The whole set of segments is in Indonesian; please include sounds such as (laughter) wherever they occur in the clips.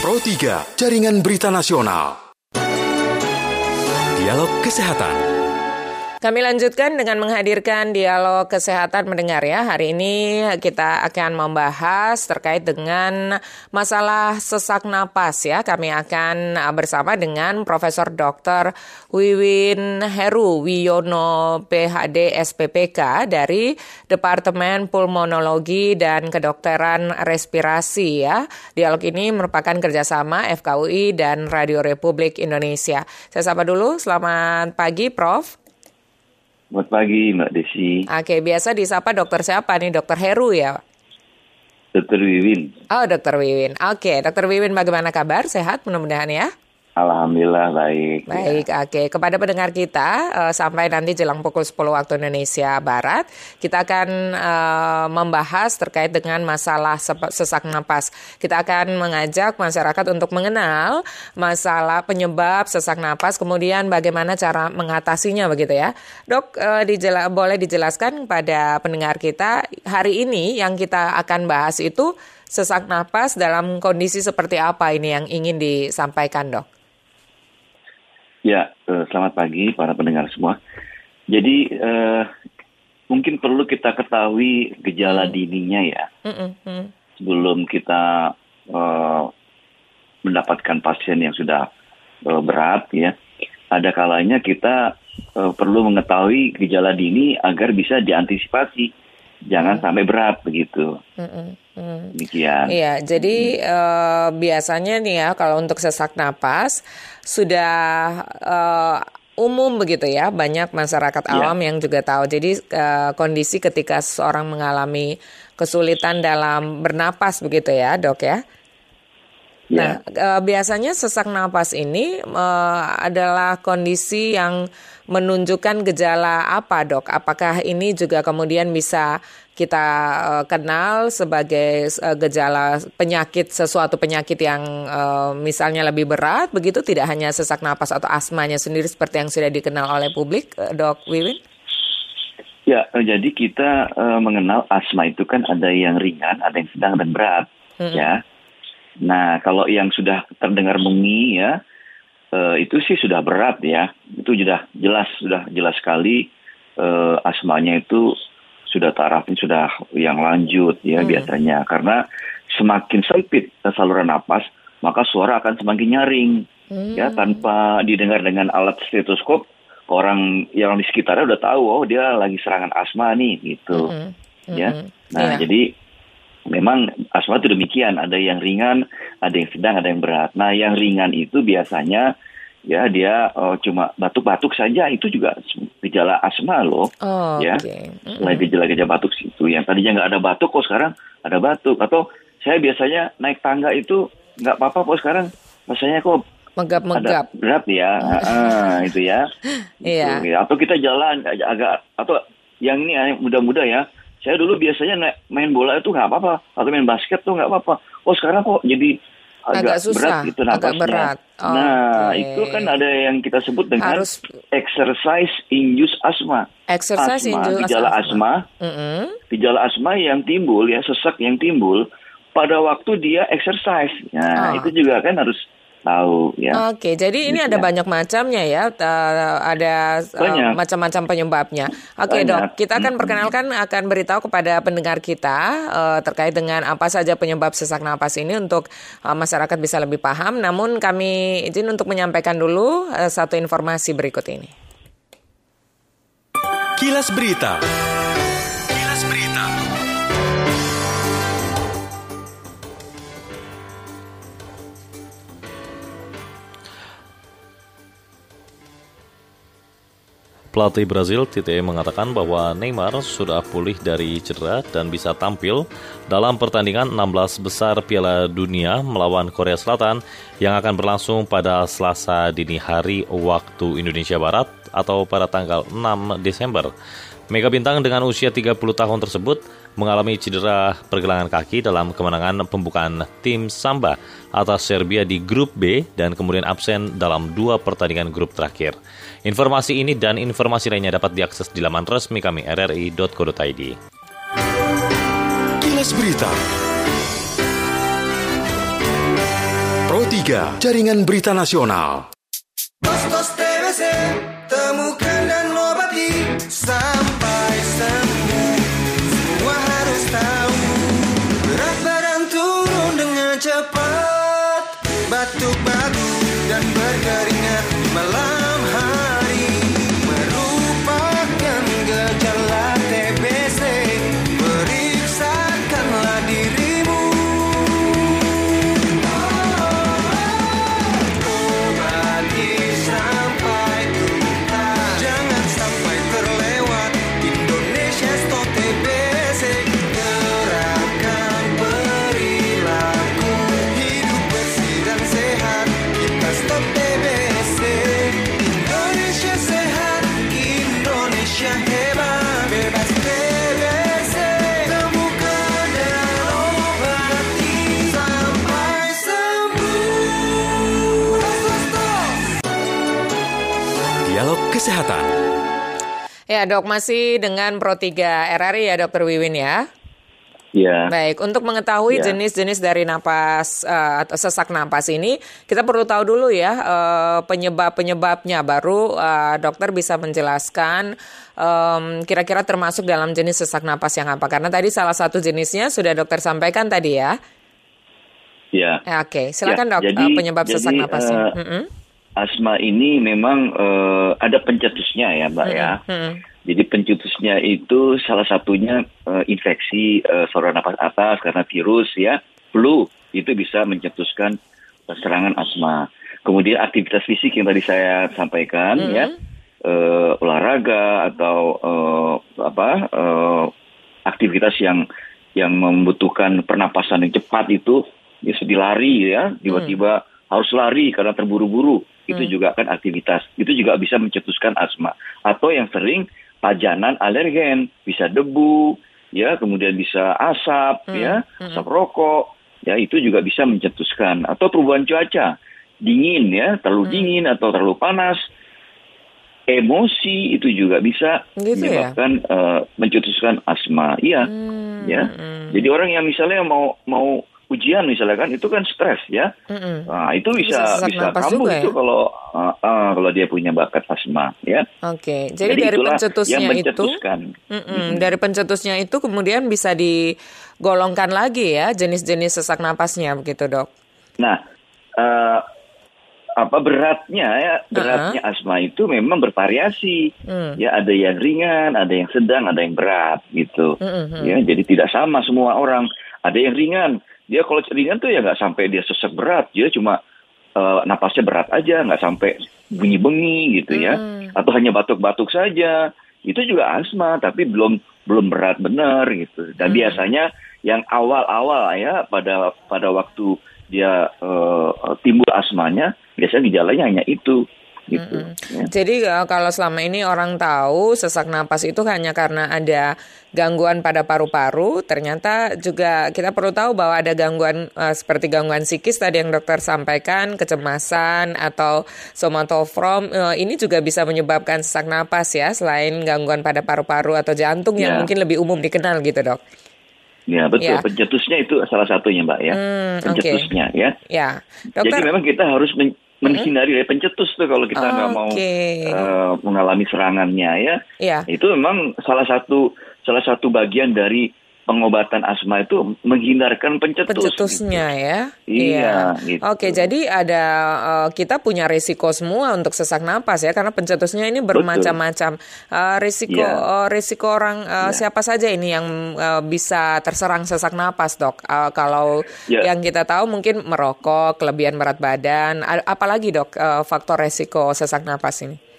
Pro 3, Jaringan Berita Nasional. Dialog Kesehatan. Kami lanjutkan dengan menghadirkan dialog kesehatan mendengar ya. Hari ini kita akan membahas terkait dengan masalah sesak napas ya. Kami akan bersama dengan Profesor Dr. Wiwin Heru Wiyono PhD SPPK dari Departemen Pulmonologi dan Kedokteran Respirasi ya. Dialog ini merupakan kerjasama FKUI dan Radio Republik Indonesia. Saya sapa dulu, selamat pagi Prof. Selamat pagi Mbak Desi. Oke, biasa disapa dokter siapa nih? Dokter Heru ya? Dokter Wiwin. Oh, dokter Wiwin. Oke, dokter Wiwin bagaimana kabar? Sehat mudah-mudahan ya? Alhamdulillah baik. Baik, ya. oke. Kepada pendengar kita uh, sampai nanti jelang pukul 10 waktu Indonesia Barat, kita akan uh, membahas terkait dengan masalah sesak napas. Kita akan mengajak masyarakat untuk mengenal masalah penyebab sesak napas, kemudian bagaimana cara mengatasinya begitu ya. Dok, uh, dijela boleh dijelaskan pada pendengar kita hari ini yang kita akan bahas itu sesak napas dalam kondisi seperti apa ini yang ingin disampaikan, Dok? Ya, eh, selamat pagi para pendengar semua. Jadi eh, mungkin perlu kita ketahui gejala hmm. dininya ya, hmm, hmm. sebelum kita eh, mendapatkan pasien yang sudah eh, berat ya. Ada kalanya kita eh, perlu mengetahui gejala dini agar bisa diantisipasi, jangan hmm. sampai berat begitu. Hmm. Hmm. Demikian. Iya, jadi uh, biasanya nih ya kalau untuk sesak napas sudah uh, umum begitu ya, banyak masyarakat ya. awam yang juga tahu. Jadi uh, kondisi ketika seseorang mengalami kesulitan dalam bernapas begitu ya, Dok ya. Ya. Nah, uh, biasanya sesak napas ini uh, adalah kondisi yang menunjukkan gejala apa, Dok? Apakah ini juga kemudian bisa kita uh, kenal sebagai uh, gejala penyakit sesuatu penyakit yang uh, misalnya lebih berat begitu tidak hanya sesak napas atau asmanya sendiri seperti yang sudah dikenal oleh publik uh, Dok Wiwin? Ya, jadi kita uh, mengenal asma itu kan ada yang ringan, ada yang sedang dan berat, hmm. ya. Nah, kalau yang sudah terdengar mengi ya, uh, itu sih sudah berat ya. Itu sudah jelas, sudah jelas sekali uh, asmanya itu sudah tarafnya sudah yang lanjut ya hmm. biasanya karena semakin sempit saluran napas maka suara akan semakin nyaring hmm. ya tanpa didengar dengan alat stetoskop orang yang di sekitarnya udah tahu oh dia lagi serangan asma nih gitu hmm. Hmm. ya nah yeah. jadi memang asma itu demikian ada yang ringan ada yang sedang ada yang berat nah yang ringan itu biasanya ya dia uh, cuma batuk-batuk saja itu juga gejala asma loh. Oh, ya okay. mm -hmm. gejala-gejala batuk itu yang tadinya nggak ada batuk kok sekarang ada batuk? Atau saya biasanya naik tangga itu nggak apa-apa kok sekarang? Rasanya kok megap-megap. Berat ya? Ah, (laughs) itu ya. Iya. Gitu. atau kita jalan agak atau yang ini muda-muda ya. Saya dulu biasanya main bola itu nggak apa-apa. Atau main basket tuh nggak apa-apa. Oh sekarang kok jadi agak, agak susah, berat gitu napasnya. Agak berat. Oh, nah, okay. itu kan ada yang kita sebut dengan Harus... exercise induced asthma. Exercise asma, induced gejala asma. Mm -hmm. Gejala asma yang timbul ya sesak yang timbul pada waktu dia exercise. Nah, oh. itu juga kan harus tahu ya. Oke, jadi ini ada ya. banyak macamnya ya, uh, ada uh, macam-macam penyebabnya. Oke dok, kita akan perkenalkan akan beritahu kepada pendengar kita uh, terkait dengan apa saja penyebab sesak napas ini untuk uh, masyarakat bisa lebih paham. Namun kami izin untuk menyampaikan dulu uh, satu informasi berikut ini. Kilas Berita. Pelatih Brazil Tite mengatakan bahwa Neymar sudah pulih dari cedera dan bisa tampil dalam pertandingan 16 besar Piala Dunia melawan Korea Selatan yang akan berlangsung pada Selasa dini hari waktu Indonesia Barat atau pada tanggal 6 Desember. Mega bintang dengan usia 30 tahun tersebut mengalami cedera pergelangan kaki dalam kemenangan pembukaan tim Samba atas Serbia di grup B dan kemudian absen dalam dua pertandingan grup terakhir. Informasi ini dan informasi lainnya dapat diakses di laman resmi kami rri.co.id. Kilas Berita Pro 3. Jaringan Berita Nasional. Postos TBC, temukan dan obati sampai sembuh. Ya dok, masih dengan Pro 3 RRI ya dokter Wiwin ya. Ya. Baik, untuk mengetahui Ya. jenis-jenis dari napas eh, atau sesak napas ini, kita perlu tahu dulu ya eh, penyebab-penyebabnya. Baru eh, dokter bisa menjelaskan em, kira-kira termasuk dalam jenis sesak napas yang apa. Karena tadi salah satu jenisnya sudah dokter sampaikan tadi ya. Ya. Oke, silakan Ya, dok jadi- eh, penyebab sesak jadi, napasnya. eh, Mm-mm. Asma ini memang eh, ada pencetusnya ya, Mbak ya. Mm-mm. Jadi pencetusnya itu salah satunya eh, infeksi eh, saluran napas atas karena virus ya, flu itu bisa mencetuskan serangan asma. Kemudian aktivitas fisik yang tadi saya sampaikan ya, eh, olahraga atau eh, apa eh, aktivitas yang yang membutuhkan pernapasan yang cepat itu, ya seperti lari ya, tiba-tiba harus lari karena terburu-buru, itu juga kan aktivitas, itu juga bisa mencetuskan asma. Atau yang sering pajanan alergen, bisa debu, ya, kemudian bisa asap, ya, asap rokok, ya itu juga bisa mencetuskan. Atau perubahan cuaca, dingin ya, terlalu dingin atau terlalu panas, emosi itu juga bisa Gitu ya? menyebabkan eh, mencetuskan asma. Iya, Hmm, ya. mm, Jadi orang yang misalnya mau mau ujian misalnya kan itu kan stres ya. mm-mm. Nah, itu Bisa bisa bisa kambuh juga itu ya? kalau uh, uh, kalau dia punya bakat asma ya. Oke, jadi, dari itulah pencetusnya yang itu. Mm-mm, dari pencetusnya itu kemudian bisa digolongkan lagi ya jenis-jenis sesak napasnya begitu dok. Nah, eh, apa beratnya ya? Beratnya asma itu memang bervariasi. Hmm. Ya, ada yang ringan, ada yang sedang, ada yang berat gitu. Mm-mm. Ya, jadi tidak sama semua orang. Ada yang ringan. Dia kalau ringan tuh ya nggak sampai dia sesak berat, dia cuma eh, napasnya berat aja, nggak sampai bunyi-bunyi gitu ya. Atau hanya batuk-batuk saja. Itu juga asma, tapi belum belum berat benar gitu. Dan biasanya yang awal-awal ya pada pada waktu dia eh, timbul asmanya, biasanya gejalanya hanya itu gitu. ya. Jadi eh, kalau selama ini orang tahu sesak napas itu hanya karena ada gangguan pada paru-paru, ternyata juga kita perlu tahu bahwa ada gangguan eh, seperti gangguan psikis tadi yang dokter sampaikan, kecemasan atau somatofrom eh, ini juga bisa menyebabkan sesak napas ya, selain gangguan pada paru-paru atau jantung yang Ya. mungkin lebih umum dikenal gitu dok. Ya betul, Ya. pencetusnya itu salah satunya mbak ya, Hmm, oke. pencetusnya ya. Ya, Jadi dokter. memang kita harus men- menghindari dari pencetus tuh kalau kita nggak mau Oke. eh, mengalami serangannya ya. Ya. Itu memang salah satu salah satu bagian dari pengobatan asma itu menghindarkan pencetus. pencetusnya gitu. ya. Iya, gitu. Oke, jadi ada eh, kita punya risiko semua untuk sesak napas ya karena pencetusnya ini bermacam-macam. Eh, risiko Iya. eh, risiko orang eh, Iya. siapa saja ini yang eh, bisa terserang sesak napas, Dok? Eh, kalau Iya. yang kita tahu mungkin merokok, kelebihan berat badan, apalagi, Dok, eh, faktor risiko sesak napas ini?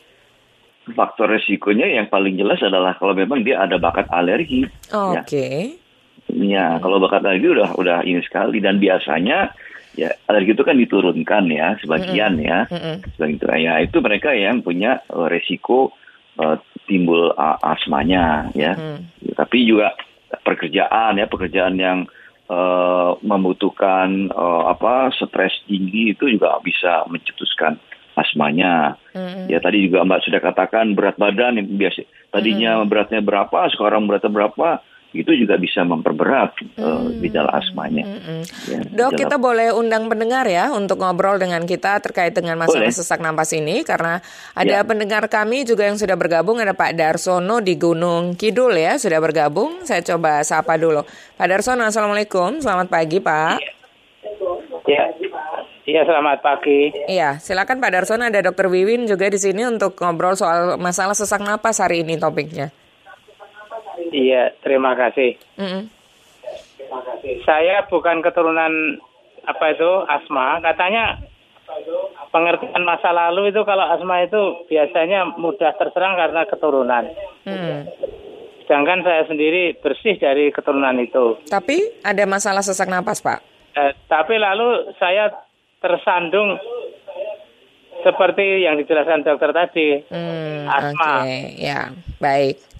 Faktor resikonya yang paling jelas adalah kalau memang dia ada bakat alergi. Ya. Oke. Ya, kalau bakat alergi udah udah ini sekali. Dan biasanya ya alergi itu kan diturunkan ya sebagian ya. Sebagian itu. Ya itu mereka yang punya eh, resiko eh, timbul a- asmanya ya. Ya, Tapi juga pekerjaan ya pekerjaan yang eh, membutuhkan eh, apa stres tinggi itu juga bisa mencetuskan asmanya. Ya tadi juga Mbak sudah katakan berat badan yang biasa tadinya beratnya berapa, sekarang beratnya berapa, itu juga bisa memperberat eh, gejala asmanya. Mm-mm. Ya, Dok, gejala- kita boleh undang pendengar ya untuk ngobrol dengan kita terkait dengan masalah Boleh. sesak napas ini karena ada Ya. pendengar kami juga yang sudah bergabung ada Pak Darsono di Gunung Kidul ya sudah bergabung. Saya coba sapa dulu. Pak Darsono, assalamualaikum, selamat pagi Pak. Ya, iya selamat pagi. Iya, silakan Pak Darsono ada Dokter Wiwin juga di sini untuk ngobrol soal masalah sesak napas hari ini topiknya. Iya, terima kasih. Mm-mm. Saya bukan keturunan apa itu asma. Katanya pengertian masa lalu itu kalau asma itu biasanya mudah terserang karena keturunan. Hmm. Sedangkan saya sendiri bersih dari keturunan itu. Tapi ada masalah sesak napas Pak. Eh, tapi lalu saya tersandung seperti yang dijelaskan dokter tadi. Hmm, Asma. Oke, ya, baik.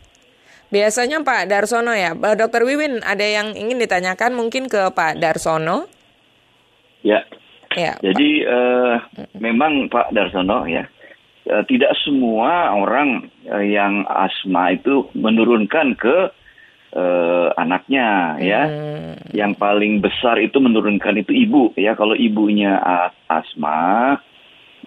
Biasanya Pak Darsono ya, Eh, Dokter Wiwin ada yang ingin ditanyakan mungkin ke Pak Darsono? Ya, Ya, Jadi eh, memang Pak Darsono ya, eh, tidak semua orang eh, yang asma itu menurunkan ke eh, anaknya ya. Hmm, Yang paling besar itu menurunkan itu ibu ya. Kalau ibunya asma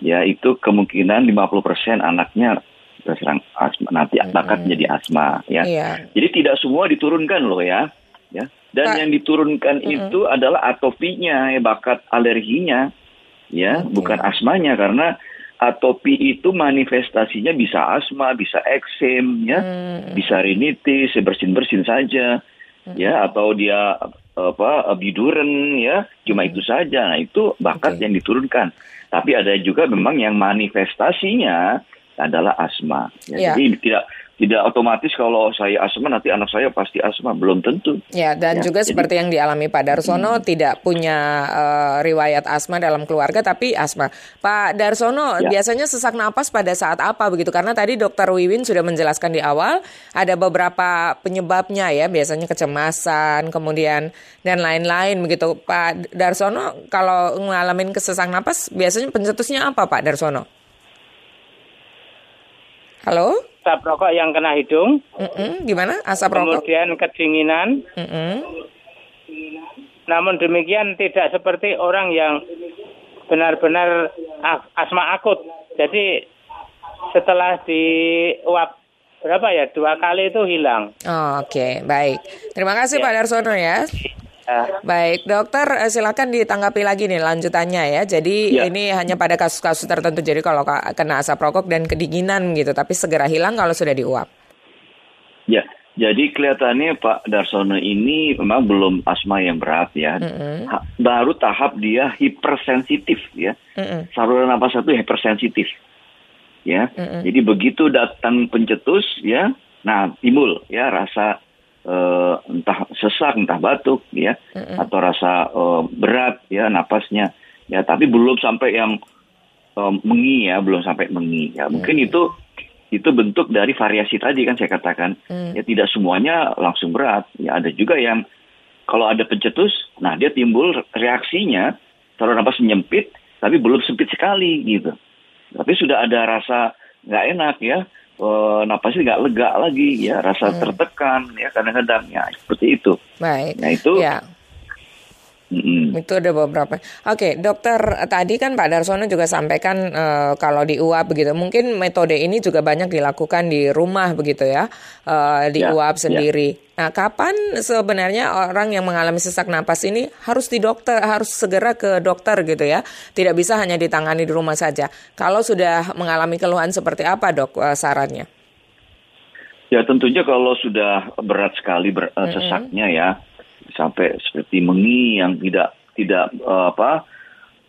ya itu kemungkinan 50% anaknya terserang asma nanti bakat menjadi asma ya. Iya. Jadi tidak semua diturunkan loh ya. Ya. Dan Pak- yang diturunkan itu adalah atopinya, ya, bakat alerginya, ya, Oke. bukan asmanya karena atopi itu manifestasinya bisa asma, bisa eksem, ya, Hmm. bisa rinitis, ya, bersin-bersin saja, ya, atau dia apa biduren, ya, cuma itu saja. Nah itu bakat Oke. yang diturunkan. Tapi ada juga memang yang manifestasinya adalah asma. Ya. Ya, Jadi tidak tidak otomatis kalau saya asma nanti anak saya pasti asma belum tentu. Ya, dan Ya, juga jadi- seperti yang dialami Pak Darsono tidak punya eh, riwayat asma dalam keluarga tapi asma. Pak Darsono, Ya. biasanya sesak napas pada saat apa begitu? Karena tadi Dokter Wiwin sudah menjelaskan di awal ada beberapa penyebabnya ya, biasanya kecemasan, kemudian dan lain-lain begitu. Pak Darsono, kalau ngalamin kesesak napas biasanya pencetusnya apa Pak Darsono? Halo? Asap rokok yang kena hidung, Mm-mm, gimana? Asap rokok? kemudian kedinginan. Mm-mm. Namun demikian tidak seperti orang yang benar-benar asma akut. Jadi setelah diuap berapa ya dua kali itu hilang. Oh, Oke, baik. Terima kasih Ya. Pak Darsono ya. Baik, dokter eh, silakan ditanggapi lagi nih lanjutannya ya. Jadi Ya. ini hanya pada kasus-kasus tertentu. Jadi kalau ka- kena asap rokok dan kedinginan gitu, tapi segera hilang kalau sudah diuap. Ya, jadi kelihatannya Pak Darsono ini memang belum asma yang berat ya. Mm-mm. Ha- Baru tahap dia hipersensitif ya. Mm-mm. Saluran napas satu hipersensitif. Ya. Mm-mm. Jadi begitu datang pencetus ya, nah timbul ya rasa eh, entah sesak, entah batuk ya, atau rasa eh, berat ya napasnya. Ya, tapi belum sampai yang eh, mengi ya, belum sampai mengi. Ya, mungkin itu itu bentuk dari variasi tadi kan saya katakan. Mm. Ya tidak semuanya langsung berat. Ya ada juga yang kalau ada pencetus, nah dia timbul reaksinya saluran napas menyempit tapi belum sempit sekali gitu. Tapi sudah ada rasa nggak enak ya, eh, napasnya nggak lega lagi ya, rasa tertekan ya kadang-kadang ya seperti itu. Baik. Nah itu, Ya. Mm-mm. Itu ada beberapa. Oke, dokter tadi kan Pak Darsono juga sampaikan eh, kalau diuap begitu. Mungkin metode ini juga banyak dilakukan di rumah begitu ya, eh, diuap ya. sendiri. Nah, kapan sebenarnya orang yang mengalami sesak napas ini harus di dokter, harus segera ke dokter gitu ya? Tidak bisa hanya ditangani di rumah saja. Kalau sudah mengalami keluhan seperti apa dok eh, sarannya? Ya tentunya kalau sudah berat sekali ber- eh, sesaknya ya sampai seperti mengi yang tidak tidak eh, apa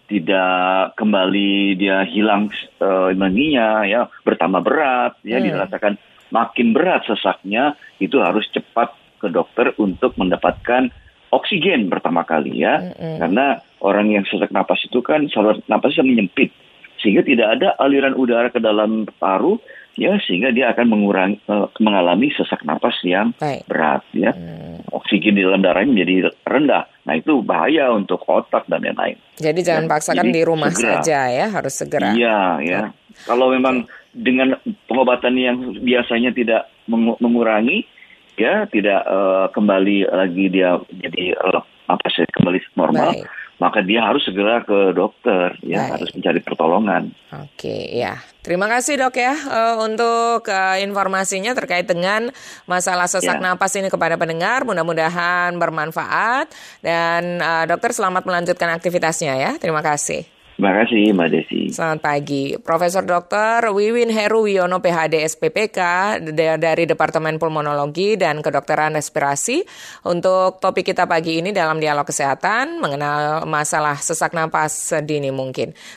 tidak kembali dia hilang eh, menginya ya bertambah berat ya Hmm. dirasakan makin berat sesaknya itu harus cepat ke dokter untuk mendapatkan oksigen pertama kali ya Mm-mm. karena orang yang sesak napas itu kan saluran napasnya menyempit sehingga tidak ada aliran udara ke dalam paru ya sehingga dia akan mengurangi eh, mengalami sesak napas yang Baik. berat ya Hmm. oksigen di dalam darahnya menjadi rendah nah itu bahaya untuk otak dan lain-lain Jadi jangan Ya, paksakan jadi di rumah segera. saja ya, harus segera. iya ya kalau memang dengan pengobatan yang biasanya tidak mengu- mengurangi ya tidak eh, kembali lagi dia jadi eh, apa sih kembali normal, Baik. Maka dia harus segera ke dokter, ya Baik. harus mencari pertolongan. Oke, ya. Terima kasih dok ya eh, untuk eh, informasinya terkait dengan masalah sesak Ya. napas ini kepada pendengar. Mudah-mudahan bermanfaat dan eh, dokter selamat melanjutkan aktivitasnya ya. Terima kasih. Terima kasih Mbak Desi. Selamat pagi, Profesor Dr. Wiwin Heru Wiono PhD SPPK da- dari Departemen Pulmonologi dan Kedokteran Respirasi. Untuk topik kita pagi ini dalam dialog kesehatan mengenal masalah sesak napas sedini mungkin.